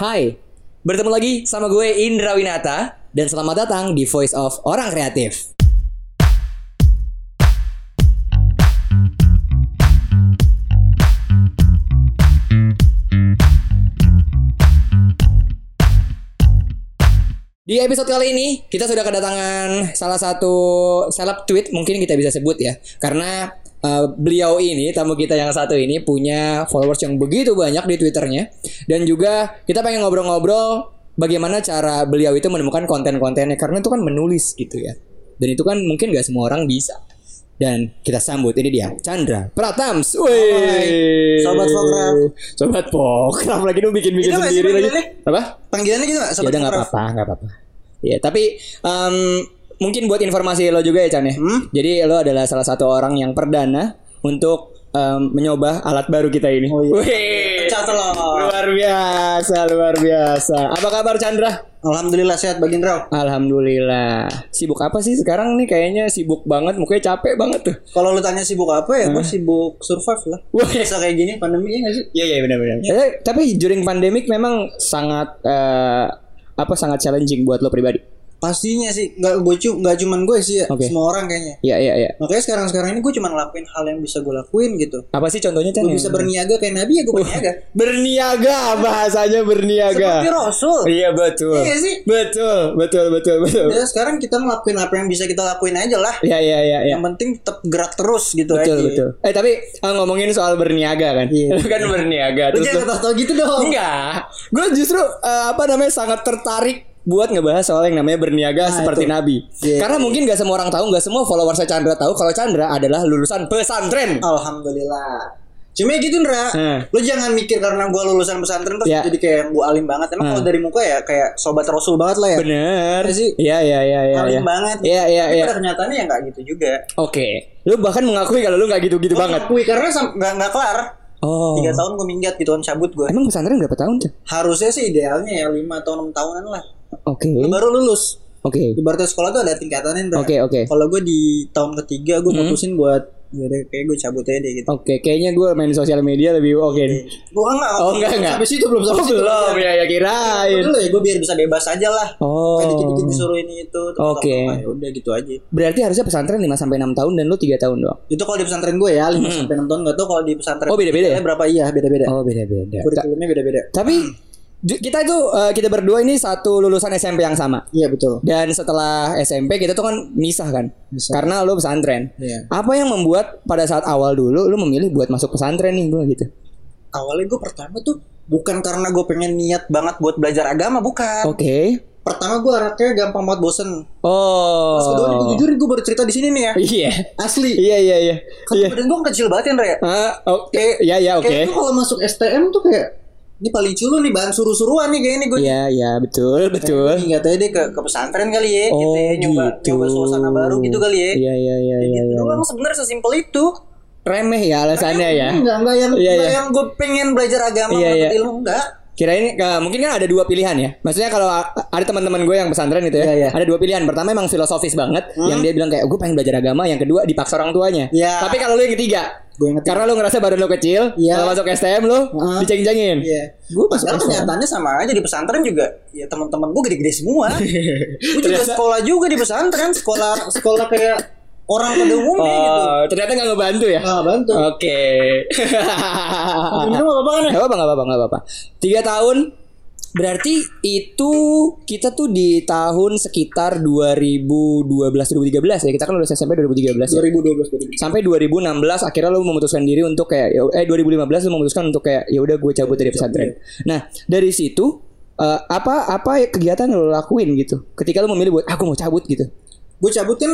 Hai, bertemu lagi sama gue Indra Winata dan selamat datang di Voice of Orang Kreatif. Di episode kali ini kita sudah kedatangan salah satu seleb tweet mungkin kita bisa sebut ya karena uh, beliau ini tamu kita yang satu ini punya followers yang begitu banyak di twitternya dan juga kita pengen ngobrol-ngobrol bagaimana cara beliau itu menemukan konten-kontennya karena itu kan menulis gitu ya dan itu kan mungkin gak semua orang bisa dan kita sambut ini dia Chandra Pratams. Woi. Sobat Pokraf. Sobat Pokraf lagi lu bikin-bikin Itu nggak sih sendiri lagi. Apa? Panggilannya gitu gak? Ya Sobat udah nggak Pokraf? apa-apa, nggak apa-apa. Ya, tapi mungkin buat informasi lo juga ya Chan ya. Hmm? Jadi lo adalah salah satu orang yang perdana untuk em, mencoba alat baru kita ini. Oh, iya. Wih, luar biasa, luar biasa. Apa kabar Chandra? Alhamdulillah sehat Bang Indra. Alhamdulillah. Sibuk apa sih sekarang nih? Kayaknya sibuk banget, mukanya capek banget tuh. Kalau lu tanya sibuk apa ya, gue sibuk survive lah. Wah. Bisa kayak gini pandemi ya gak sih? Iya iya benar-benar. Eh, tapi during pandemic memang sangat eh, apa sangat challenging buat lo pribadi. Pastinya sih, nggak gue cu, nggak cuman gue sih ya, Oke. semua orang kayaknya. Iya iya iya. Makanya sekarang-sekarang ini gue cuma ngelakuin hal yang bisa gue lakuin gitu. Apa sih contohnya? Gue bisa berniaga kayak Nabi ya gue berniaga. berniaga bahasanya berniaga. Seperti Rasul. Iya betul. Iya sih. Betul betul betul betul. Ya sekarang kita ngelakuin apa yang bisa kita lakuin aja lah. Iya iya iya iya. Yang penting tetap gerak terus gitu Betul aja. betul. Eh tapi ah, ngomongin soal berniaga kan. Iya. Kan berniaga Lu terus jangan lu- tau gitu dong. Enggak. Gue justru eh, apa namanya sangat tertarik buat ngebahas soal yang namanya berniaga seperti itu. Nabi. Iya. Karena mungkin gak semua orang tahu, gak semua follower saya Chandra tahu kalau Chandra adalah lulusan pesantren. Alhamdulillah. Cuma ya gitu Ndra, Hmm. lu jangan mikir karena gua lulusan pesantren terus Ya. jadi kayak gua alim banget. Emang kalau dari muka ya kayak sobat rasul banget lah ya. Bener. Iya sih. Iya iya iya iya. Alim iya. banget. Iya iya Tapi iya. pada kenyataannya ya nggak gitu juga. Oke. Lu bahkan mengakui kalau lu nggak gitu-gitu Gua banget. ngakui karena nggak nggak kelar. Oh. Tiga tahun gua minggat gitu kan cabut gua. Emang pesantren berapa tahun, Chan? Harusnya sih idealnya ya lima atau enam tahunan lah. Oke. Lu baru lulus. Oke. Ibaratnya sekolah tuh ada tingkatannya. Oke, oke. Kalau gue di tahun ketiga gue mutusin buat ya udah kayak gue cabut aja deh gitu. Oke, kayaknya gue main sosial media lebih oke. nih. Gue enggak. Oh, enggak, enggak. Sampai situ belum sampai Oh, situ. belum ya, ya kirain. Dulu ya gue biar bisa bebas aja lah. Oh. Kayak dikit-dikit disuruh ini itu. Oke. apa-apa, ya udah gitu aja. Berarti harusnya pesantren 5 sampai 6 tahun dan lu 3 tahun doang. Itu kalau di pesantren gue ya 5 sampai 6 tahun enggak tahu kalau di pesantren. Hmm. Oh, beda-beda ya? berapa iya beda-beda. Oh, beda-beda. Kurikulumnya beda-beda. Tapi ju- kita itu eh, kita berdua ini satu lulusan SMP yang sama. Iya betul. Dan setelah SMP kita tuh kan misah kan. Misah. Karena lu pesantren. Iya. Apa yang membuat pada saat awal dulu lu memilih buat masuk pesantren nih gue gitu? Awalnya gue pertama tuh bukan karena gue pengen niat banget buat belajar agama bukan. Oke. Pertama gue anaknya gampang banget bosen. Terus kedua Oh. gue jujur gue baru cerita di sini nih ya. Iya. Asli. Iya iya iya. Kan Iya. badan gue kecil banget ya Ndra ya. Ah, oke. Iya iya oke. Kayak gue kalau masuk STM tuh kayak ini paling culu nih bahan suruh-suruan nih kayak ini gue. Iya iya betul betul. Nggak tahu deh ke, ke pesantren kali ya, gitu Oh, ya, nyoba gitu. nyoba suasana baru gitu kali ya. Iya iya iya iya. gitu iya. doang sebenarnya sesimpel itu. Remeh ya alasannya ya. Enggak enggak yang Iya, enggak iya. yang gue pengen belajar agama Iya, dapat iya. ilmu enggak. Kirain eh, mungkin kan ada dua pilihan ya. Maksudnya kalau ada teman-teman gue yang pesantren gitu ya, Iya, iya. ada dua pilihan. Pertama emang filosofis banget, yang dia bilang kayak gue pengen belajar agama. Yang kedua dipaksa orang tuanya. Iya. Tapi kalau lu yang ketiga, Gue inget. karena lu ngerasa badan lu kecil, Iya. kalau masuk STM lu Heeh. diceng-cengin. Iya. Gue pas Padahal kenyataannya sama aja di pesantren juga. Ya teman-teman gue gede-gede semua. gue juga sekolah juga di pesantren, sekolah sekolah kayak orang pada umumnya gitu. Oh, ternyata nggak ngebantu ya? Nggak bantu. Oke. Minum apa-apa kan ya? Gak apa-apa, gak apa-apa, gak apa-apa. Tiga tahun berarti itu kita tuh di tahun sekitar 2012 2013 ya. Kita kan lulus SMP 2013 ya. 2012 2012. Sampai 2016 akhirnya lu memutuskan diri untuk kayak ya- eh 2015 lu memutuskan untuk kayak ya udah gue cabut dari pesantren. Nah, dari situ eh, apa apa kegiatan yang lu lakuin gitu? Ketika lu memilih buat aku mau cabut gitu. Gue cabut kan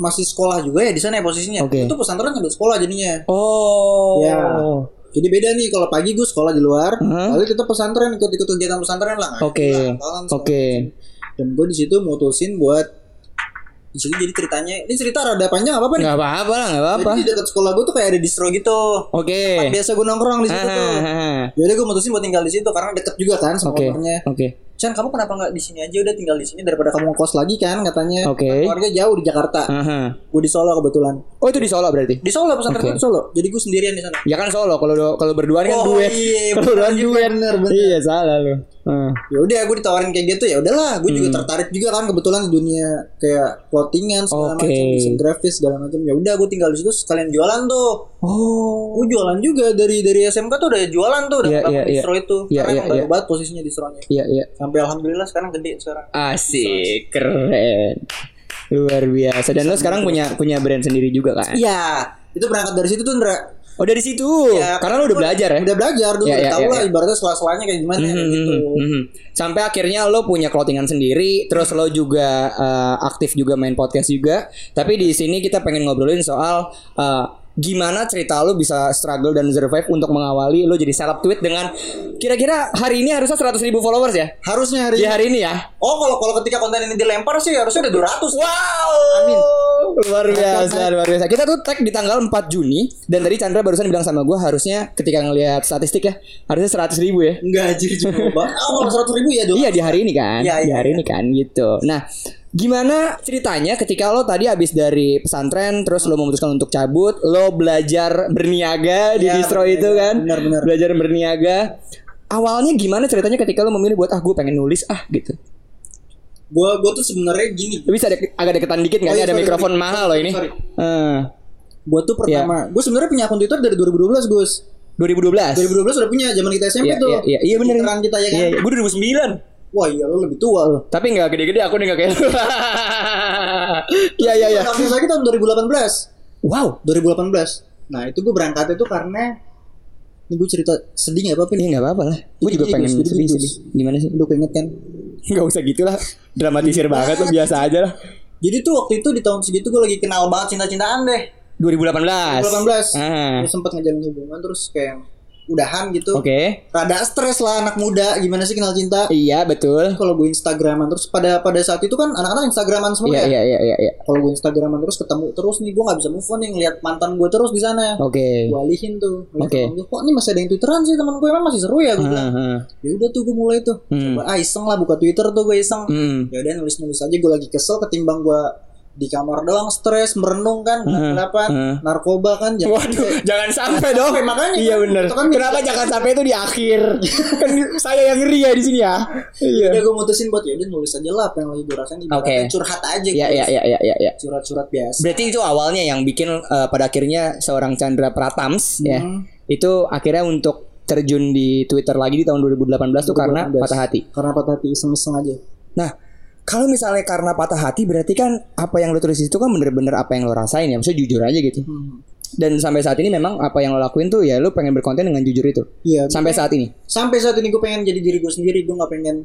masih sekolah juga ya di sana ya posisinya. Oke. Itu pesantren sambil sekolah jadinya. Oh. Ya. Jadi beda nih kalau pagi gue sekolah di luar, lalu kita pesantren ikut-ikut kegiatan pesantren lah. Oke. Oke. Dan gue di situ mutusin buat di situ jadi ceritanya ini cerita rada panjang apa apa nih? Nggak apa-apa lah, nggak apa-apa. Jadi di dekat sekolah gue tuh kayak ada distro gitu. Oke. Biasa gue nongkrong di situ tuh. Ah, Yaudah gue mutusin buat tinggal di situ karena deket juga kan sama Oke. ownernya. Chan kamu kenapa nggak di sini aja udah tinggal di sini daripada kamu ngekos lagi kan katanya. Oke. Kan Keluarga jauh di Jakarta. Aha. Gue di Solo kebetulan. Oh itu di Solo berarti? Di Solo pesantren gue di Solo. Jadi gue sendirian di sana. Ya kan Solo kalau kalau berduaan kan Oh, duet. iya, kalau berduaan duet. bener, bener. Iya salah lu. Hmm. ya udah gue ditawarin kayak gitu ya udahlah gue juga tertarik juga kan kebetulan di dunia kayak clothingan segala Oke. macam desain grafis segala macam ya udah gue tinggal di situ sekalian jualan tuh Oh. gue jualan juga dari dari SMK tuh udah jualan tuh udah Iya, bangun iya, iya. distro itu Iya, karena banget posisinya distronya Iya iya. Sampai alhamdulillah sekarang gede sekarang Asik, keren. Luar biasa. Dan lo sekarang punya punya brand sendiri juga kan? iya itu berangkat dari situ tuh Ndra Oh dari situ. Ya, Karena lo udah belajar ya. udah belajar dulu udah iya, tahu iya, lah iya. ibaratnya sela-selanya kayak gimana Mhm, gitu mhm, mhm. Sampai akhirnya lo punya clothingan sendiri, terus lo juga eh, aktif juga main podcast juga. Tapi di sini kita pengen ngobrolin soal eh, gimana cerita lo bisa struggle dan survive untuk mengawali lo jadi seleb tweet dengan kira-kira hari ini harusnya 100 ribu followers ya? harusnya hari Di hari ini ya? oh kalau kalau ketika konten ini dilempar sih harusnya udah 200 Wow. Amin. Luar biasa, luar biasa. Kita tuh tag di tanggal 4 Juni dan tadi Chandra barusan bilang sama gue harusnya ketika ngelihat statistik ya harusnya 100 ribu ya. enggak anjir coba oh kalau 100 ribu ya dong Iya di hari ini kan, Iya, di iya, hari iya. ini kan gitu. Nah, gimana ceritanya ketika lo tadi habis dari pesantren, terus lo memutuskan untuk cabut, lo belajar berniaga di Iya, distro berniaga. itu kan? Benar-benar. Belajar berniaga. Awalnya gimana ceritanya ketika lo memilih buat ah gue pengen nulis ah gitu. gua gua tuh sebenarnya gini Bisa ada agak deketan dikit nggak? Oh, iya, ada sorry, mikrofon sorry. mahal loh ini. Sorry. Eh, gua tuh pertama gua sebenarnya punya akun Twitter dari 2012 Gus 2012. 2012 udah punya zaman kita SMP Iya, tuh iya, iya, iya bener. Kita ya kan Iya, iya. gue 2009. Wah iya lo lebih tua lo Tapi nggak gede-gede, aku nggak kayak. Iya iya iya. Akun lagi tahun 2018 Wow. 2018 nah itu gua berangkat itu karena ini gue cerita sedih gak apa-apa nih Ini nggak apa-apa lah. Gue juga pengen sedih sedih. Gimana sih? Udah keinget kan Gak usah gitu lah Dramatisir banget lo biasa aja lah Jadi tuh waktu itu di tahun segitu gue lagi kenal banget cinta-cintaan deh 2018 2018 Ah. Gue sempet ngejalin hubungan terus kayak udahan gitu. Oke. Rada stres lah anak muda Gimana sih kenal cinta? Iya betul. Kalau gue Instagraman terus pada pada saat itu kan anak-anak Instagraman semua Iya ya? iya iya iya iya. Kalau gue Instagraman terus ketemu terus nih gue nggak bisa move on nih ngeliat mantan gue terus di sana. Oke. Gue alihin tuh Oke. gue, Kok ini masih ada yang twitteran sih teman gue? Emang masih seru ya? Gue bilang. Ah, ah. Ya udah tuh gue mulai tuh. Hmm. Coba ah iseng lah buka Twitter tuh gue iseng. Hmm. ya udah nulis nulis aja gue lagi kesel ketimbang gue di kamar doang stres merenung kan Hmm, kenapa hmm. narkoba kan jangan Waduh, jangan sampai dong. sampai, makanya Iya kan. bener. Itu kan Kenapa jangan sampai itu di akhir? kan saya yang ngeri ya di sini ya. Iya. udah gue mutusin buat ya udah nulis aja lah apa yang lagi gue rasain Oke. curhat aja Iya guys. iya iya iya iya. iya. surat-surat biasa Berarti itu awalnya yang bikin eh, pada akhirnya seorang Chandra Pratams ya. Hmm. Itu akhirnya untuk terjun di Twitter lagi di tahun 2018 tuh karena 2018. patah hati. karena patah hati iseng-iseng aja Nah, kalau misalnya karena patah hati berarti kan apa yang lo tulis itu kan bener-bener apa yang lo rasain ya. Maksudnya jujur aja gitu. Hmm. Dan sampai saat ini memang apa yang lo lakuin tuh ya lo pengen berkonten dengan jujur itu. iya Sampai saat ini. sampai saat ini gue pengen jadi diri gue sendiri gue nggak pengen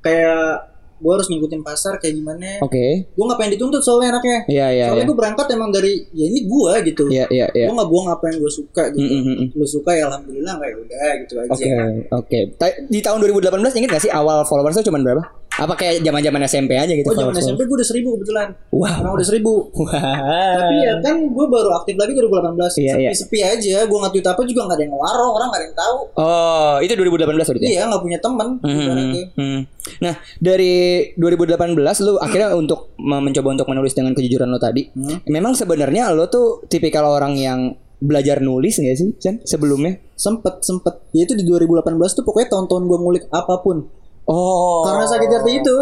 kayak gue harus ngikutin pasar kayak gimana Oke. gue nggak pengen dituntut soalnya anaknya Iya iya soalnya iya. gue berangkat emang dari ya ini gue gitu Iya iya iya. gue nggak buang apa yang gue suka gitu Mm, mm, mm. lu suka ya alhamdulillah nggak ya udah gitu aja Oke, oke. Ta- Di tahun 2018 inget gak sih awal followersnya cuma berapa? Apa kayak zaman-zaman SMP aja gitu? oh zaman? SMP gue udah seribu kebetulan Wow. Orang udah seribu Wah. tapi ya kan gue baru aktif lagi 2018 Iya, sepi, iya. sepi aja gue nge-tweet apa juga nggak ada yang ngewaro orang nggak ada yang tahu Oh, itu 2018 berarti ya? iya nggak punya temen Hmm, ibaratnya. hmm. Nah, dari 2018 lu akhirnya untuk me- mencoba untuk menulis dengan kejujuran lo tadi. Hmm. Memang sebenarnya lo tuh tipikal orang yang belajar nulis gak sih, Chan? Sebelumnya? sempet sempet ya itu di 2018 tuh pokoknya tahun-tahun gue ngulik apa pun Oh. karena sakit hati itu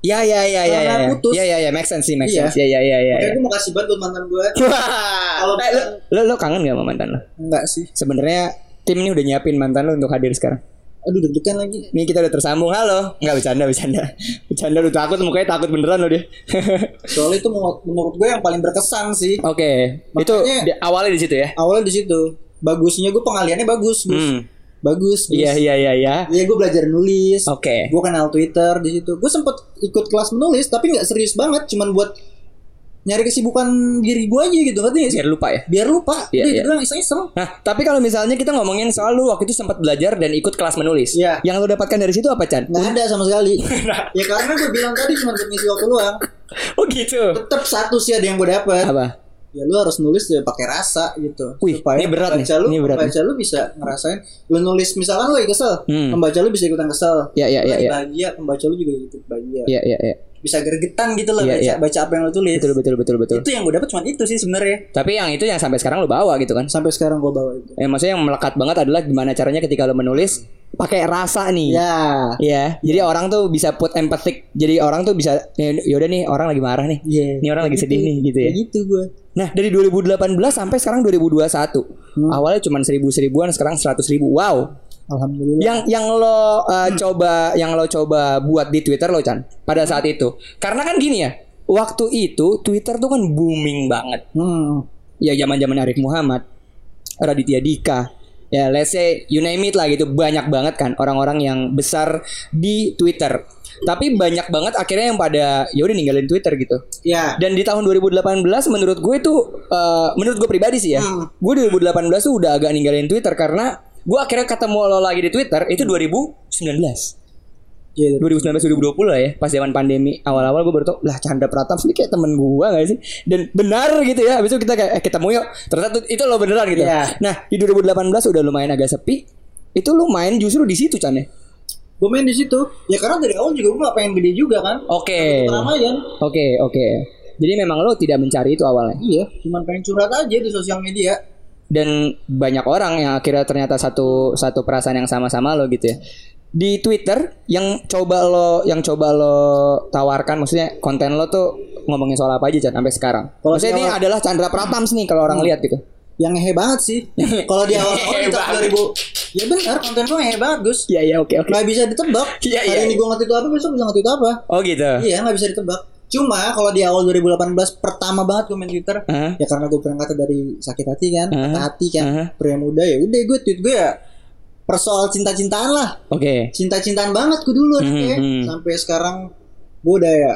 Ya ya ya ya ya. ya. putus. Ya ya ya, make sense sih, make Iya. sense. Ya ya ya ya. makanya ya. gue mau kasih banget buat mantan gue Kalau Kalau- lo, lo kangen gak sama mantan lo? enggak sih Sebenarnya tim ini udah nyiapin mantan lo untuk hadir sekarang. aduh deg-degan lagi Nih kita udah tersambung. Halo. Enggak bercanda, bercanda. Bercanda lu takut mukanya takut beneran lo dia. soalnya itu menurut, gue yang paling berkesan sih Oke. Itu Makanya- di, awalnya di situ ya. awalnya di situ bagusnya gue pengaliannya bagus Gus. Hmm. Bagus Gus. Iya iya iya iya. Iya gue belajar nulis. Oke. Gue kenal Twitter di situ. Gue sempet ikut kelas menulis tapi nggak serius banget, cuman buat nyari kesibukan diri gue aja gitu sih? Biar lupa ya. Biar lupa. Iya, Udah iya. gitu doang iseng-iseng. Nah, tapi kalau misalnya kita ngomongin soal lu waktu itu sempat belajar dan ikut kelas menulis. Iya. Yang lu dapatkan dari situ apa, Chan? Nggak ada sama sekali. ya karena gue bilang tadi cuma buat ngisi waktu luang. Oh gitu. Tetap satu sih ada yang gue dapet. Apa? Ya lu harus nulis ya pakai rasa gitu. Wih, Supaya ini berat nih, pembaca lu, ini berat pembaca lu bisa ngerasain. Lu nulis misalkan lu lagi kesel, Hmm. pembaca lu bisa ikutan kesel. Iya, iya, iya, bahagia, pembaca lu juga ikut bahagia. Iya iya iya. Bisa gergetan gitu loh Iya, baca, iya. baca apa yang lu tulis. Betul betul betul betul. Itu yang gue dapet cuma itu sih sebenarnya. Tapi yang itu yang sampai sekarang lu bawa gitu kan. Sampai sekarang gue bawa itu. Eh, maksudnya yang melekat banget adalah gimana caranya ketika lu menulis pakai rasa nih. Ya. Iya, jadi orang tuh bisa put empathic. Jadi orang tuh bisa ya yaudah nih orang lagi marah nih. Iya. Ini orang lagi sedih nih gitu ya. Gitu gue. Nah, dari 2018 sampai sekarang 2021. Hmm. Awalnya cuma seribu-seribuan, sekarang 100 ribu. Wow. Alhamdulillah. Yang yang lo uh, coba yang lo coba buat di Twitter lo Chan pada saat itu. Karena kan gini ya, waktu itu Twitter tuh kan booming banget. Hmm. Ya zaman-zaman Arif Muhammad, Raditya Dika, ya let's say you name it lah gitu banyak banget kan orang-orang yang besar di Twitter. Tapi banyak banget akhirnya yang pada ya udah ninggalin Twitter gitu. Ya. Dan di tahun 2018 menurut gue itu eh, menurut gue pribadi sih ya. Hmm. Gue 2018 tuh udah agak ninggalin Twitter karena gue akhirnya ketemu lo lagi di Twitter itu 2019. Iya. 2019 2020 lah ya pas zaman pandemi awal-awal gue baru tau lah Chandra Pratap ini kayak temen gue gak sih dan benar gitu ya habis itu kita kayak eh, ketemu yuk ternyata itu lo beneran gitu Iya. nah di 2018 udah lumayan agak sepi itu lu main justru di situ Chan ya Gue main di situ. Ya karena dari awal juga gue gak pengen gede juga kan. oke Keramaian. oke oke jadi memang lo tidak mencari itu awalnya Iya. Cuman pengen curhat aja di sosial media. dan banyak orang yang akhirnya ternyata satu satu perasaan yang sama-sama lo gitu ya di Twitter yang coba lo yang coba lo tawarkan maksudnya konten lo tuh ngomongin soal apa aja Chan sampai sekarang Kalau maksudnya ini awal- adalah Chandra Pratams nih kalau orang lihat gitu Yang ngehe banget sih. Kalau di di Ngehe tahun 2000. Ya benar konten gue ngehe banget Gus. iya iya oke oke Gak bisa ditebak. Iya, iya, Hari ini iya. gue nge-tweet apa, besok bisa nge-tweet apa. oh gitu Iya gak bisa ditebak. Cuma kalau di awal 2018 pertama banget gue main Twitter, Hah? ya karena gue berangkat dari sakit hati kan, Hah? patah hati kan, Hah? pria muda ya udah gue tweet gue ya persoal cinta-cintaan lah, oke cinta-cintaan banget gue dulu Mhm, anaknya. mhm. sampai sekarang gue udah ya,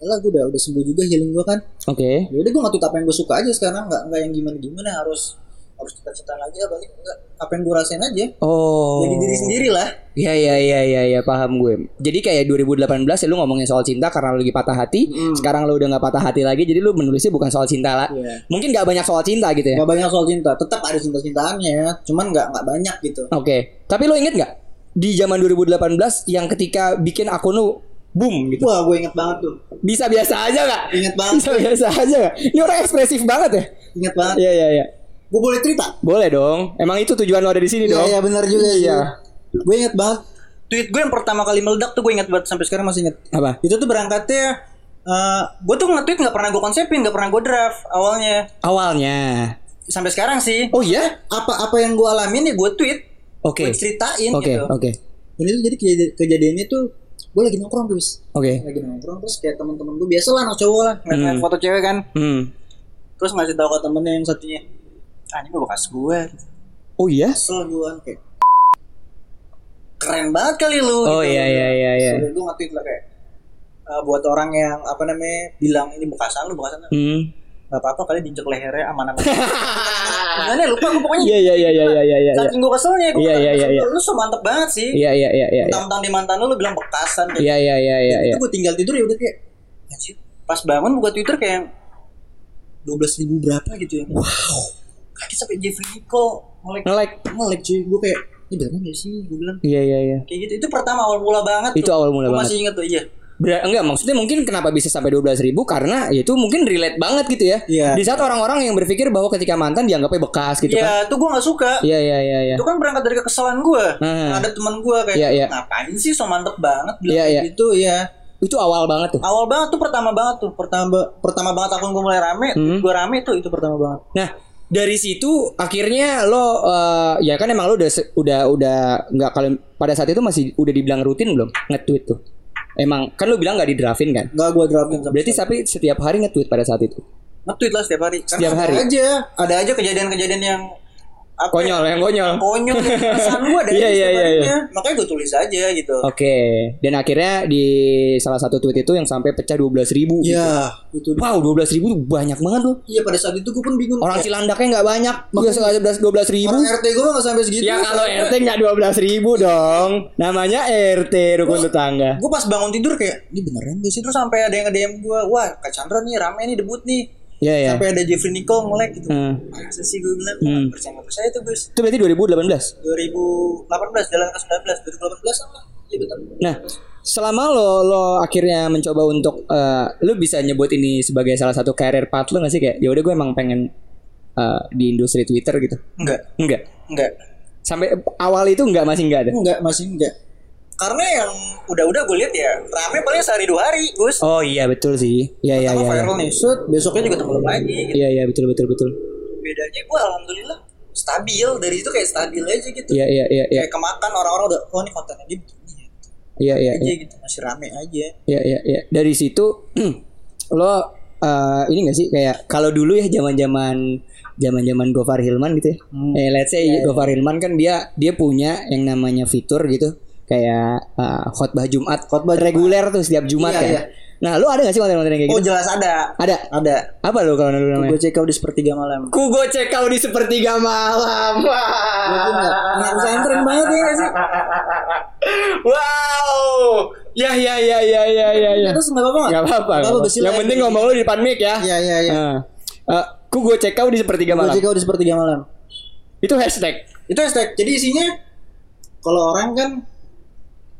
lah gue udah udah sembuh juga healing gue kan, oke ya udah gue nge-tweet apa yang gue suka aja sekarang, nggak nggak yang gimana-gimana harus harus cinta-cintaan lagi balik enggak apa yang gue rasain aja, oh jadi diri sendiri lah. Iya iya iya iya ya, paham gue. Jadi kayak 2018 ya lu ngomongin soal cinta karena lu lagi patah hati. Mm. Sekarang lu udah nggak patah hati lagi, jadi lu menulisnya bukan soal cinta lah. Iya. Mungkin nggak banyak soal cinta gitu ya. Gak banyak soal cinta, tetap ada cinta-cintaannya, cuman nggak nggak banyak gitu. Oke. Tapi lu inget nggak di zaman 2018 yang ketika bikin akun lu boom gitu. Wah, gue inget banget tuh. Bisa biasa aja nggak? Ingat banget. Bisa biasa aja nggak? Ini orang ekspresif banget ya. Ingat banget. Iya iya iya. Gue boleh cerita? Boleh dong. Emang itu tujuan lo ada di sini Iya, dong. iya benar juga Iya. sih. Gue inget banget. Tweet gue yang pertama kali meledak tuh gue inget banget sampai sekarang masih inget. Apa? Itu tuh berangkatnya eh gue tuh nge-tweet nggak pernah gue konsepin, nggak pernah gue draft awalnya. Awalnya. Sampai sekarang sih. Oh iya? Apa apa yang gue alamin ya gue tweet, Oke. gue ceritain Oke gitu. oke Ini tuh jadi kejadian, kejadiannya tuh gue lagi nongkrong terus. oke. Lagi nongkrong terus kayak teman-teman gue biasa lah anak cowok lah ngeliat Hmm. foto cewek kan. Hmm. Terus ngasih tahu ke temennya yang satunya, ah ini bekas gue. Oh iya? Kesel gue kan kayak keren banget kali lu. Oh iya iya iya iya. Gue nge-tweet lah kayak eh, buat orang yang apa namanya bilang ini bekasan lu bekasan lu. Hmm. Gak apa-apa kali diinjek lehernya aman-aman. Gimana lupa gue pokoknya. Iya iya iya iya iya iya iya. Saking gue keselnya gue Iya, iya, iya, iya. Lu so mantep banget sih. Iya iya iya iya. Mentang-mentang di mantan lu lu bilang bekasan Iya iya iya iya iya. Itu gue tinggal tidur ya udah kayak anjir. Pas bangun buka Twitter kayak 12 ribu berapa gitu ya. Wow. Kaki sampai Jeffrey Nicole nge-like Nge-like. nge-like cuy. Gue kayak ini beneran gak sih? Gue bilang Iya iya iya. kayak gitu. Itu pertama awal mula banget Itu tuh. awal mula Gua banget. masih inget tuh iya. Ber- enggak maksudnya mungkin kenapa bisa sampai 12 ribu karena ya itu mungkin relate banget gitu ya. Iya. Di saat orang-orang yang berpikir bahwa ketika mantan dianggapnya bekas gitu kan. Ya, itu gue gak suka. Iya iya iya iya. Itu kan berangkat dari kekesalan gue. Hmm. Ada teman gue kayak Iya, iya. ngapain sih so mantep banget bilang Iya, kayak iya. gitu ya. Itu awal banget tuh. Awal banget tuh pertama banget tuh. Pertama pertama banget akun gue mulai rame, Hmm. gue rame tuh itu pertama banget. Nah, dari situ akhirnya lo eh, ya kan emang lo udah udah udah nggak kalau pada saat itu masih udah dibilang rutin belum nge-tweet tuh. Emang kan lo bilang nggak di-draftin kan? Gak gue draftin Berarti tapi setiap hari nge-tweet pada saat itu. nge-tweet lah setiap hari. Karena Setiap hari? aja, ada aja kejadian-kejadian yang apa ya, Konyol yang konyol. konyol di perasaan gue ada Iya, aja iya, setiap iya, harinya. Makanya gue tulis aja gitu. Oke, dan akhirnya di salah satu tweet itu yang sampai pecah 12 ribu. Iya, itu. Wow, 12 ribu tuh banyak banget loh. Iya pada saat itu gue pun bingung. Orang Cilandaknya nggak banyak, juga sekali 12 ribu. orang RT gue gak sampai segitu. Ya kalau RT nggak 12 ribu dong, namanya RT rukun tetangga. gue pas bangun tidur kayak ini beneran gak sih terus sampai ada yang nge-DM gue wah Kak Chandra nih rame nih debut nih Ya ya. sampai ada Jeffrey Nicole nge-like gitu Hmm. masa sih gue bilang Hmm. percaya percaya tuh Gus Itu berarti 2018. 2018 jalan ke 19 2018 apa iya betul Nah, selama lo lo akhirnya mencoba untuk eh, lo bisa nyebut ini sebagai salah satu career path lo gak sih kayak ya udah gue emang pengen eh, di industri Twitter gitu. enggak Enggak. enggak Sampai awal itu enggak masih enggak ada. Enggak, masih enggak. Karena yang udah-udah gue lihat ya rame paling sehari dua hari, Gus. Oh iya betul sih. Iya iya Pertama iya. viral nih, shoot, besoknya juga tenggelam lagi. Gitu. Iya iya betul betul betul. Bedanya gue alhamdulillah stabil dari itu kayak stabil aja gitu. Iya iya iya iya Kayak kemakan orang-orang udah oh ini kontennya dia begini ya. iya iya. aja iya. gitu masih rame aja. Iya iya iya. Dari situ lo eh, ini gak sih kayak kalau dulu ya zaman-zaman zaman-zaman Gofar Hilman gitu ya. Hmm. Eh let's say Gofar Hilman kan dia dia punya yang namanya fitur gitu kayak eh, khotbah Jumat, khotbah reguler tuh setiap Jumat Iya, kan. iya. Nah, lu ada gak sih konten-konten kayak Oh gitu? jelas ada. Ada. Ada. Apa lu kalau dulu namanya? Gue check out di sepertiga malam. Kugo check out di sepertiga malam. Enggak? Anak pesantren banget ya sih? Wow. Ya ya ya ya ya ya ya. Terus nggak apa-apa Gak apa-apa. Yang penting ngomong lu di depan mic ya. Iya iya iya. Nah, eh, Kugo check out di sepertiga malam. check out di sepertiga malam. Itu hashtag. Itu hashtag. Jadi isinya kalau orang kan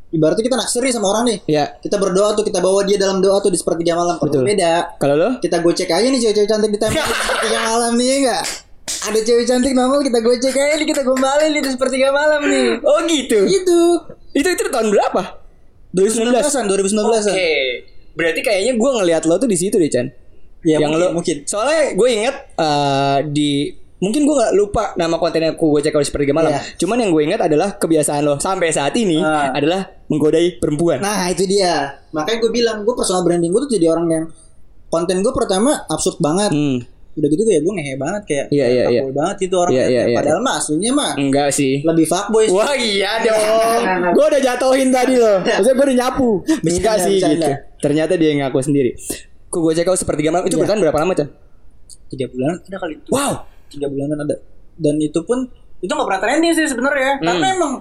ibaratnya kita naksir nih sama orang nih. Ya. Kita berdoa tuh kita bawa dia dalam doa tuh di sepertiga malam. Betul. beda, Kalau lo? kita gocek aja nih cewek-cewek cantik di di sepertiga malam nih ya enggak? Ada cewek cantik normal kita gocek aja nih kita gombalin nih di sepertiga malam nih. Oh gitu. Gitu. Itu itu tahun berapa? 2019. 2019-an, 2019-an. Oke. Berarti kayaknya gue ngelihat lo tuh di situ deh, Chan. Ya, yang mungkin, lo mungkin. Soalnya gue inget eh, di mungkin gue nggak lupa nama kontennya aku gue cek kalau sepertiga malam. Iya. Cuman yang gue ingat adalah kebiasaan lo sampai saat ini Ah. adalah menggodai perempuan. Nah itu dia Makanya gue bilang Gue personal branding gue tuh jadi orang yang Konten gue pertama absurd banget Hmm. Udah gitu ya gue ngehe banget Kayak kayak iya. fuckboy banget gitu orang Iya, iya, iya. Padahal mah aslinya mah Enggak sih. Lebih fuckboy sih. Wah iya dong. gue udah jatuhin tadi loh. Maksudnya gue udah nyapu. Enggak sih gitu. Ternyata dia yang ngaku sendiri. Ku gue cek sepertiga malam itu Iya. bertahan berapa lama Chan? Tiga bulan ada kali itu Wow. Tiga bulanan ada Dan itu pun Itu gak pernah trending sih sebenarnya Karena Hmm. emang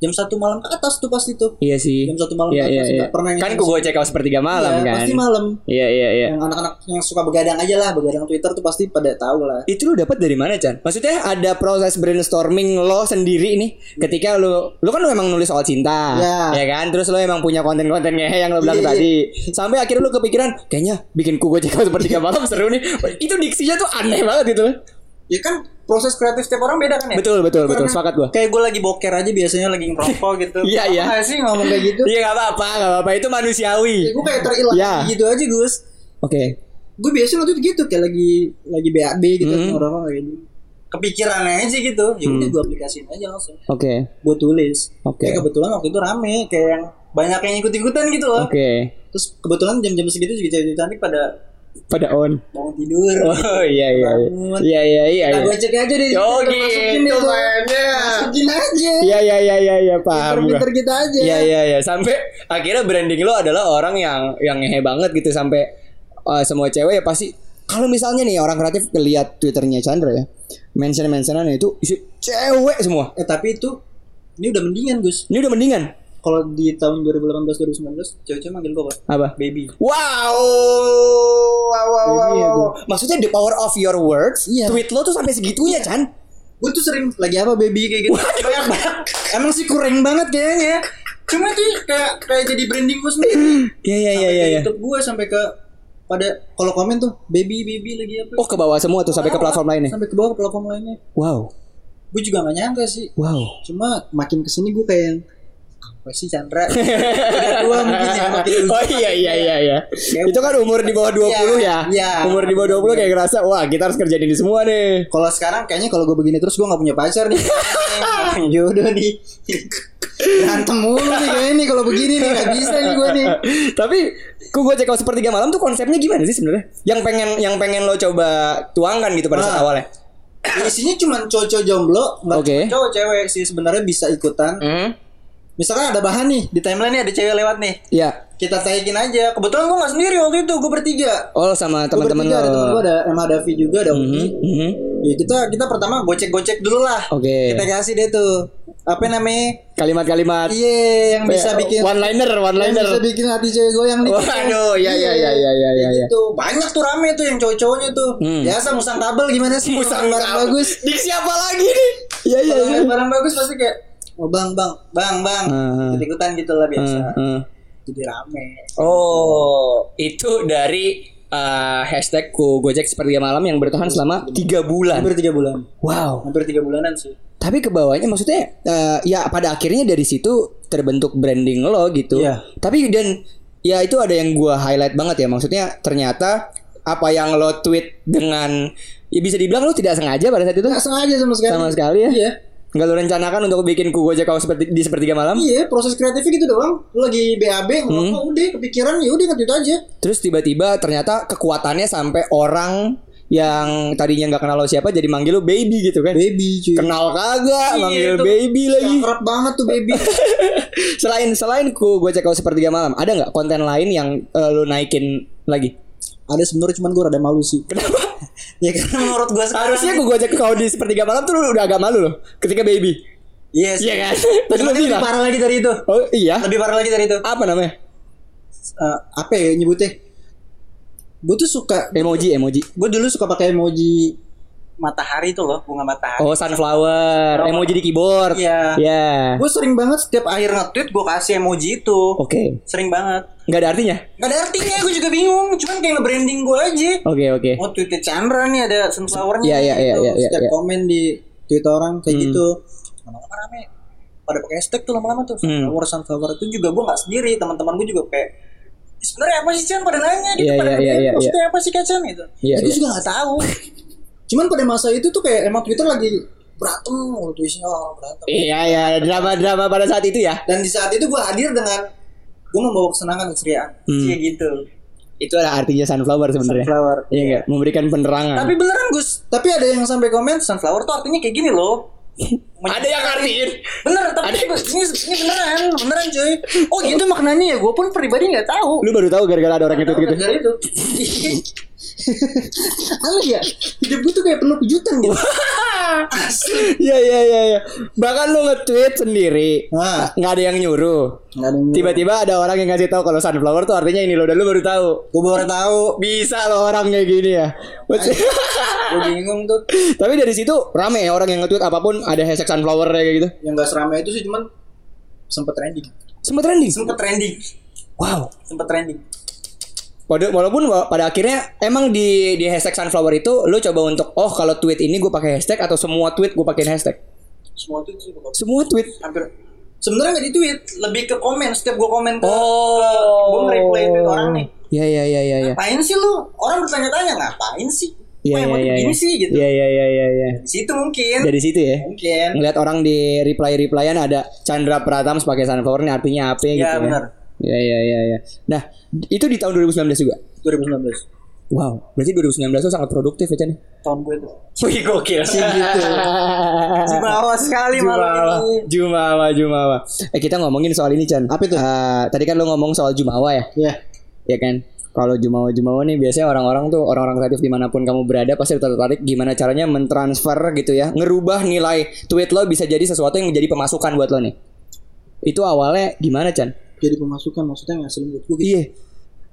Jam satu malam ke atas tuh pasti tuh Iya sih. Jam satu malam Iya ke iya atas iya. nggak pernah yang Kan gue cek kau sepertiga malam Iya, kan. Pasti malam Iya iya iya. Yang anak-anak yang suka begadang aja lah Begadang Twitter tuh pasti pada tahu lah Itu lu dapat dari mana Chan? Maksudnya ada proses brainstorming lo sendiri nih ketika lu lu kan lu emang nulis soal cinta, Ya. ya kan? Terus lo emang punya konten-konten ngehe yang lo bilang Iya, iya. tadi. Sampai akhirnya lu kepikiran kayaknya bikin ku gue cek kau sepertiga malam seru nih. Itu diksinya tuh aneh banget gitu. Ya kan proses kreatif setiap orang beda kan ya Betul betul betul Karena sepakat gua. Kayak gue lagi boker aja biasanya lagi ngerokok gitu Iya, iya. Nggak sih ngomong kayak gitu Iya gak apa-apa, gak apa-apa itu manusiawi. Gue kayak terilham Ya. gitu aja Gus Oke. Gue biasa waktu itu gitu Kayak lagi Lagi BAB gitu Hmm. Ngerokok kayak gitu Kepikiran aja gitu Ya udah Hmm. gue aplikasiin aja langsung Oke. Gue tulis Oke. Kayak kebetulan waktu itu rame Kayak yang Banyak yang ikut-ikutan gitu loh Oke. Terus kebetulan jam-jam segitu juga cewek cantik pada Pada on. bangun tidur Oh iya iya. iya. Bangun. Iya iya iya. Iya. gue cek aja deh Oh gitu mainnya. Masukin aja Iya iya iya iya iya paham. Pinter-pinter kita aja Iya iya iya sampai akhirnya branding lo adalah orang yang yang ngehe banget gitu sampai uh, semua cewek ya pasti kalau misalnya nih orang kreatif lihat twitternya Chandra ya mention mentionan itu isi cewek semua Eh tapi itu Ini udah mendingan Gus ini udah mendingan Kalau di tahun 2018-2019 Cewek-cewek manggil gue apa? apa? Baby. Wow! Wow wow, wow, Iya, wow. gua. maksudnya the power of your words Iya. tweet lo tuh sampai segitunya Chan. Gue tuh sering lagi apa baby kayak gitu. Banyak banget Emang sih kurang banget kayaknya Cuma tuh kayak kayak jadi branding gue sendiri. Iya iya iya iya iya. YouTube gue sampai ke pada kalau komen tuh baby baby lagi apa? Oh ke bawah semua tuh sampai ke platform lainnya? Sampai ke bawah ke platform lainnya. Wow. Gue juga gak nyangka sih. Wow. Cuma makin ke sini gue kayak apa sih Chandra Udah tua mungkin ya makin Oh iya iya iya iya. Kayak- Itu kan umur di bawah 20 ya. Iya. Umur di bawah 20 kayak ngerasa wah kita harus kerjain ini semua nih. kalau sekarang kayaknya kalau gue begini terus gue gak punya pacar nih jodoh nih berantem mulu nih kayaknya nih kalau begini nih gak bisa nih gue nih Tapi ku gue cek out sepertiga malam tuh konsepnya gimana sih sebenarnya? Yang pengen yang pengen lo coba tuangkan gitu pada saat Ah. awalnya. isinya cuma cowok-cowok jomblo cuma cowok cewek sih sebenarnya bisa ikutan Hmm. Misalkan ada bahan nih di timeline nih ada cewek lewat nih Iya. kita tagin aja kebetulan gue nggak sendiri waktu itu gue bertiga Oh sama teman-teman bertiga, ada temen lo. gue ada Emma Davi juga ada Uki Mhm, mhm. ya kita kita pertama gocek gocek dulu lah Oke. kita kasih deh tuh apa namanya Kalimat-kalimat iya yang bisa bikin one liner, one yang liner. bisa bikin hati cewek goyang nih Waduh, iya iya iya iya iya iya. iya. gitu banyak tuh rame tuh yang cowok-cowoknya tuh Hmm. biasa musang kabel gimana sih Musang barang bagus Di siapa lagi nih? Iya iya iya. barang bagus pasti kayak oh bang bang bang bang Hmm. ikut ikutan gitu lah biasa Hmm, hmm. jadi rame Oh, itu dari uh, hashtag ku Gojek sepertiga malam yang bertahan selama tiga bulan. hampir tiga bulan Wow. hampir tiga bulanan sih Tapi ke bawahnya maksudnya eh, ya pada akhirnya dari situ terbentuk branding lo gitu. Iya. Tapi dan ya itu ada yang gua highlight banget ya. Maksudnya ternyata apa yang lo tweet dengan ya bisa dibilang lo tidak sengaja pada saat itu Nggak sengaja sama sekali. sama sekali ya. Iya. Nggak lo rencanakan untuk bikin ku gojek kau seperti di sepertiga malam? Iya, proses kreatifnya gitu doang. Lu lagi BAB ngomong udah kepikiran ya udah aja. Terus tiba-tiba ternyata kekuatannya sampai orang yang tadinya nggak kenal lo siapa jadi manggil lo baby gitu kan? Baby cuy. Kenal kagak, Iya, manggil itu baby lagi. Akrab banget tuh baby. selain selain ku gue cek kau sepertiga malam, ada nggak konten lain yang eh, lo naikin lagi? Ada sebenarnya cuman gue rada malu sih. Kenapa? ya karena menurut gue Harusnya gue cek kau di sepertiga malam tuh udah agak malu loh ketika baby. Iya sih. Iya kan? Lo lebih bilang. parah lagi dari itu. Oh iya. Lebih parah lagi dari itu. Apa namanya? Eh, apa ya nyebutnya? Gue tuh suka. Emoji, emoji. Gue dulu suka pakai emoji matahari tuh loh, bunga matahari. Oh sunflower, emoji di keyboard. Iya. Ya. Gue sering banget setiap akhir nge-tweet gue kasih emoji itu. Oke. Sering banget. Nggak ada artinya? Gak ada artinya, gue juga bingung. Cuman kayak nge-branding gue aja. Oke oke. Oh tweetnya Chandra nih ada sunflowernya Iya, iya, iya, gitu. iya, iya, Setiap iya. komen di tweet orang kayak Hmm. gitu Lama-lama rame Pada pakai hashtag tuh lama-lama tuh Hmm. Sunflower, sunflower Itu juga gue gak sendiri Teman-teman gue juga kayak "Eh, sebenarnya apa sih Chan pada nanya gitu Iya, pada iya, nanya, iya, iya, maksudnya apa sih Kacan gitu Ya, gue iya. juga gak tahu cuman pada masa itu tuh kayak emang Twitter lagi berantem mulu tuh isinya orang berantem Iya iya drama-drama pada saat itu ya. dan di saat itu gue hadir dengan gue membawa kesenangan dan keceriaan Hmm. kayak gitu Itu ada artinya sunflower sebenarnya. sunflower Iya enggak? Memberikan penerangan. tapi beneran Gus tapi ada yang sampai komen sunflower tuh artinya kayak gini loh ada yang artiin. Bener, tapi ini, ini, ini beneran, beneran cuy. Oh gitu maknanya ya, gue pun pribadi nggak tahu. Lu baru tahu gara-gara ada orang itu gitu. Dari itu. Aneh ya, hidup gue tuh kayak penuh kejutan gitu. Iya iya iya iya. Bahkan lu nge-tweet sendiri. Nah, nggak ada yang nyuruh. Tiba-tiba ada orang yang ngasih tahu kalau sunflower tuh artinya ini lo dan lu baru tahu. gue baru tahu. Bisa lo orang kayak gini ya. Gue bingung tuh. Tapi dari situ rame ya orang yang nge-tweet apa pun ada hashtag sunflower kayak gitu. Yang gak seramai itu sih cuman sempet trending. Sempet trending. Sempet trending. Wow. Sempet trending. Pada walaupun wa- pada akhirnya emang di di hashtag sunflower itu lu coba untuk oh kalau tweet ini gue pakai hashtag atau semua tweet gue pakein hashtag. Semua tuh sih Semua tweet. hampir sebenarnya nggak di tweet lebih ke komen setiap gue komen ke, Oh. ke gue nge-reply tweet orang nih Ya ya ya ya ya. ngapain sih lu orang bertanya-tanya ngapain sih Iya iya iya. begini iya. sih gitu Iya iya iya iya iya. di situ mungkin Dari situ ya. mungkin Ngeliat orang di reply replyan ada Chandra Pratama pakai sunflower ini artinya apa gitu ya ya. Iya iya iya iya. Nah, itu di tahun 2019 juga. 2019 Wow, berarti 2019 itu sangat produktif ya Chan. tahun gue tuh wih gokil sih gitu Jumawa sekali malam Jumawa, ini Jumawa, Jumawa. Eh kita ngomongin soal ini Chan. Apa itu? Eh, tadi kan lu ngomong soal Jumawa ya, ya ya kan? Kalau Jumawa Jumawa nih biasanya orang-orang tuh orang-orang kreatif di mana pun kamu berada pasti tertarik gimana caranya mentransfer gitu ya, ngerubah nilai tweet lo bisa jadi sesuatu yang menjadi pemasukan buat lo nih. Itu awalnya gimana Chan? Jadi pemasukan maksudnya ngasilin buat gue gitu Iya.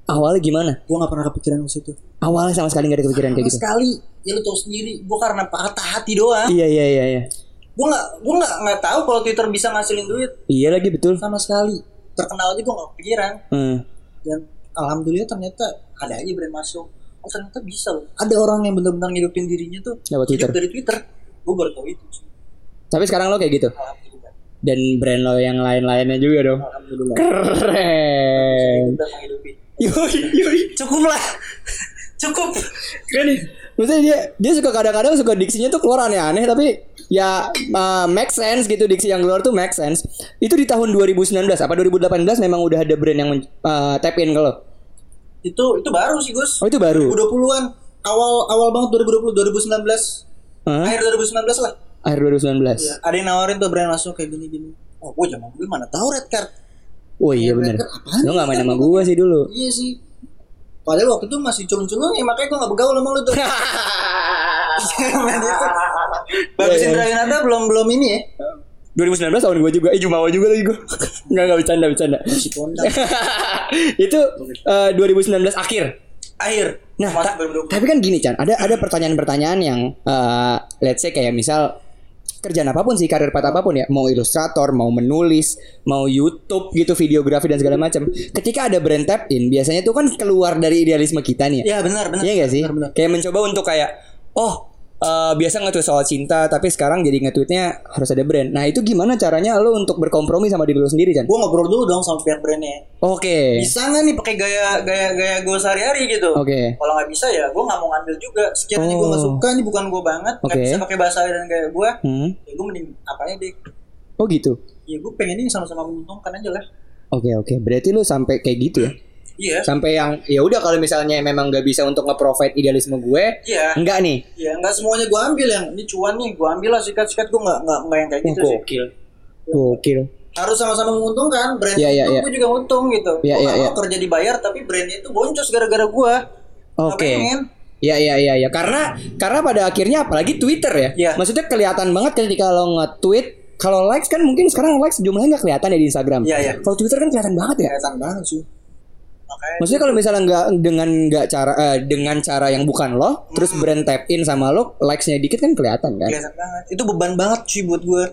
Awalnya gimana? gue gak pernah kepikiran ke situ Awalnya sama sekali gak ada kepikiran kayak sama gitu. sekali ya lu tau sendiri gue karena patah hati doang Iya iya iya iya. gue nggak gue nggak nggak tahu kalau twitter bisa ngasilin duit Iya lagi betul. sama sekali terkenal aja gue gak kepikiran Hmm. dan alhamdulillah ternyata ada aja brand masuk oh ternyata bisa loh ada orang yang benar-benar ngidupin dirinya tuh Lewat Twitter. dari twitter gue baru tahu itu Tapi sekarang lo kayak gitu. alhamdulillah Dan brand lo yang lain-lainnya juga dong. Keren. Yoi, yoi. cukup lah cukup Keren nih. Maksudnya dia dia suka kadang-kadang suka diksinya tuh keluar aneh-aneh tapi ya uh, make sense gitu diksi yang keluar tuh make sense. Itu di tahun 2019 apa 2018 memang udah ada brand yang uh, tap in lo. itu itu baru sih Gus Oh itu baru. 2020-an awal awal banget 2020 2019 Hah? akhir 2019 lah Akhir 2019. ada yang nawarin tuh brand masuk kayak gini-gini oh gue zaman dulu mana tahu red card Oh iya Red benar. Lo gak main sama gua sih dulu. iya sih padahal waktu itu masih culun-culun ya makanya gue gak bergaul sama lu tuh. Bagus Iya, iya. Indra Yunada belum belum ini ya 2019 tahun gue juga. Eh Jumawa juga lagi gue. Enggak enggak bercanda bercanda. itu uh, 2019 akhir. akhir Nah, ta- 2020. tapi kan gini Chan, ada ada pertanyaan-pertanyaan yang uh, let's say kayak misal kerjaan apa pun sih, karir path apa pun ya, mau ilustrator, mau menulis, mau YouTube gitu, videografi dan segala macam. Ketika ada brand tap in, biasanya tuh kan keluar dari idealisme kita nih ya. ya benar benar Iya gak sih? benar, benar. Kayak mencoba untuk kayak oh eh, biasa nge-tweet soal cinta tapi sekarang jadi nge-tweetnya harus ada brand. Nah, itu gimana caranya lo untuk berkompromi sama diri lo sendiri, Chan? Gue ngobrol dulu dong sama pihak brandnya. Oke. Bisa nggak nih pakai gaya gaya gaya gue sehari-hari gitu? Oke. Kalau nggak bisa ya gue nggak mau ngambil juga. Sekiranya gue nggak Oh. suka ini bukan gue banget, nggak Oke. bisa pakai bahasa dan gaya gue, Hmm. ya gue mending apanya deh. Oh gitu. Ya gue pengen ini sama-sama menguntungkan aja lah. Oke, oke. Berarti lo sampai kayak gitu ya? Iya. Sampai yang ya udah kalau misalnya memang gak bisa untuk nge-provide idealisme gue, Iya. enggak nih. Iya, nggak semuanya gue ambil yang ini cuan nih, gue ambil lah sikat-sikat gue nggak nggak nggak yang kayak gitu sih. Gokil. Gokil. Harus sama-sama menguntungkan, brand Iya, iya, itu iya. gue juga untung gitu. Iya, Gue iya, nggak iya. mau kerja dibayar tapi brandnya itu boncos gara-gara gue. Oke. pengen. Iya iya iya iya karena karena pada akhirnya apalagi Twitter ya. Iya. Maksudnya kelihatan banget ketika lo nge-tweet kalau likes kan mungkin sekarang likes jumlahnya nggak kelihatan ya di Instagram. Iya, iya. Kalau Twitter kan kelihatan banget ya. Kelihatan banget sih. Makanya Maksudnya kalau misalnya nggak dengan nggak cara eh, dengan cara yang bukan lo, terus Hmm. brand tap in sama lo, likesnya dikit kan kelihatan kan? kelihatan banget. Itu beban banget sih buat gue.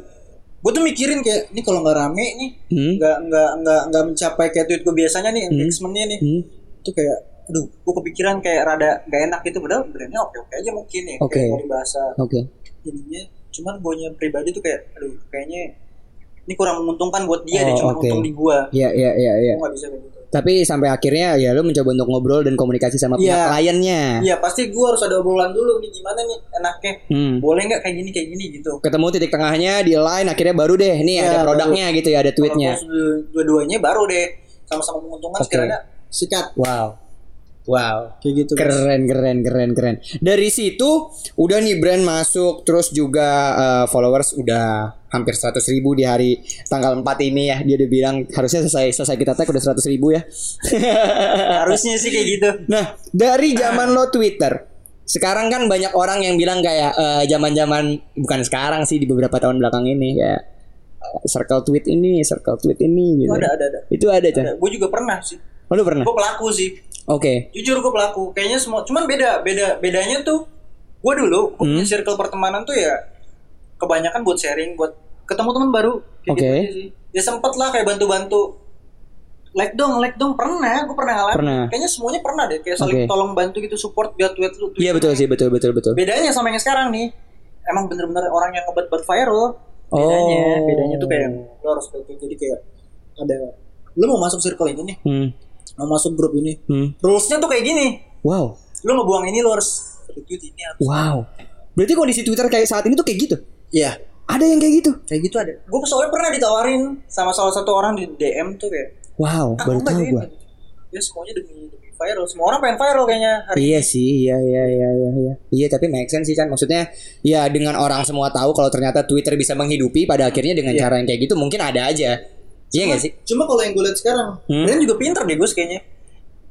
Gue tuh mikirin kayak ini kalau nggak rame nih, Hmm. nggak nggak nggak nggak mencapai kayak tweet gue biasanya nih, engagementnya nih, Hmm. itu kayak, aduh, gue kepikiran kayak rada gak enak gitu. Padahal brandnya oke oke aja mungkin ya, Oke. kayak dari bahasa Oke. ininya. Cuman gue pribadi tuh kayak, aduh, kayaknya ini kurang menguntungkan buat dia deh, Oh, cuma oke. untung di gue. Iya iya iya iya. Gue nggak bisa kayak gitu. Tapi sampai akhirnya ya lo mencoba untuk ngobrol dan komunikasi sama pihak Iya. kliennya. Iya pasti gue harus ada obrolan dulu nih gimana nih enaknya. Hmm. Boleh nggak kayak gini kayak gini gitu. Ketemu titik tengahnya di line akhirnya baru deh nih Iya, ada produknya gitu ya, ada tweetnya. Dua-duanya baru deh sama-sama menguntungkan Oke. sekiranya sikat Wow. Wow. kayak gitu. guys. Keren, keren, keren, keren. Dari situ udah nih brand masuk, terus juga eh, followers udah hampir 100 ribu di hari tanggal 4 ini ya. Dia udah bilang harusnya selesai selesai kita tag udah 100 ribu ya. Harusnya sih kayak gitu. nah, dari zaman lo Twitter, sekarang kan banyak orang yang bilang kayak eh, zaman-zaman bukan sekarang sih di beberapa tahun belakang ini kayak eh, circle tweet ini, circle tweet ini gitu. Ada ada ada. Itu ada, Chan. Gue juga pernah sih. Oh, lu pernah? Gue pelaku sih. Oke. Jujur gue pelaku. Kayaknya semua. Cuman beda beda bedanya tuh. Gue dulu gue Hmm. circle pertemanan tuh ya kebanyakan buat sharing, buat ketemu teman baru. Kayak Oke. gitu aja sih. Ya sempet lah kayak bantu-bantu. Like dong, like dong pernah, gue pernah ngalamin. Pernah. Kayaknya semuanya pernah deh, kayak saling Oke. tolong bantu gitu, support biar tweet lu. tweet Iya betul sih, betul betul betul. bedanya sama yang sekarang nih emang bener-bener orang yang ngebat buat viral bedanya Oh. bedanya tuh kayak lo harus kayak gitu. jadi kayak ada lo mau masuk circle ini nih Hmm. mau masuk grup ini Hmm. rulesnya tuh kayak gini Wow. lo ngebuang ini lo harus retweet ini harus Wow. Berarti kondisi Twitter kayak saat ini tuh kayak gitu. iya Ada yang kayak gitu. kayak gitu ada gue soalnya pernah ditawarin sama salah satu orang di DM tuh kayak Wow, ah baru tahu jadi?" gua. ya semuanya demi demi viral semua orang pengen viral kayaknya hari Iya sih, iya iya iya iya iya. Iya, tapi make sense sih kan maksudnya ya dengan orang semua tahu kalau ternyata Twitter bisa menghidupi pada akhirnya dengan Iya. cara yang kayak gitu mungkin ada aja. Iya Cuma- nggak sih? cuma kalau yang gue lihat sekarang Hmm? brand juga pinter deh Gus kayaknya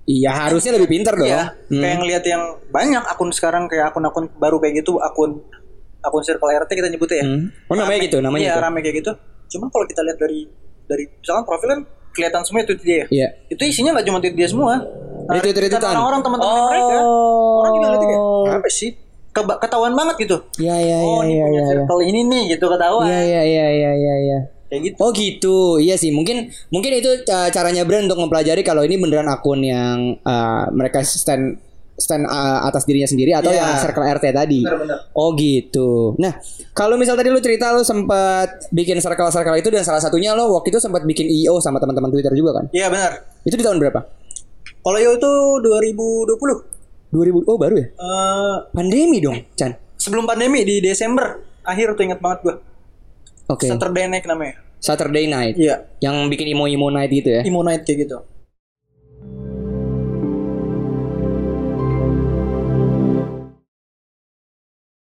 Iya, harusnya lebih pinter dong. Iya, Hmm. kayak ngelihat yang banyak akun sekarang kayak akun-akun baru kayak gitu, akun akun circle RT kita nyebutnya ya. Hmm. Oh namanya gitu, namanya Iya, gitu. rame kayak gitu. Cuman kalau kita lihat dari dari misalkan profil kan kelihatan semua tweet dia. Iya. Itu isinya nggak cuma tweet dia semua. Retweet- retweetan retweetan. orang-orang teman-teman Oh. mereka. Orang juga lihat kayak apa sih? Keba- ketahuan banget gitu. Iya iya iya oh, ini iya punya iya. circle ini nih gitu ketahuan. Iya iya iya iya iya iya. Kayak gitu. Oh gitu, iya sih. Mungkin mungkin itu uh, caranya brand untuk mempelajari kalau ini beneran akun yang uh, mereka stand stand uh, atas dirinya sendiri atau Iya. yang circle RT tadi. Benar-benar. Oh gitu. Nah, kalau misal tadi lu cerita lu sempat bikin circle-circle itu dan salah satunya lo waktu itu sempat bikin IO sama teman-teman Twitter juga kan? Iya benar. Itu di tahun berapa? Kalau yo itu 2020. 2000 oh baru ya? Eh, Pandemi dong, Chan. sebelum pandemi di Desember akhir tuh inget banget gua. Oke. Saturday Night namanya. Saturday night. Iya. Yang bikin imo-imo night gitu ya. Imo Night kayak gitu.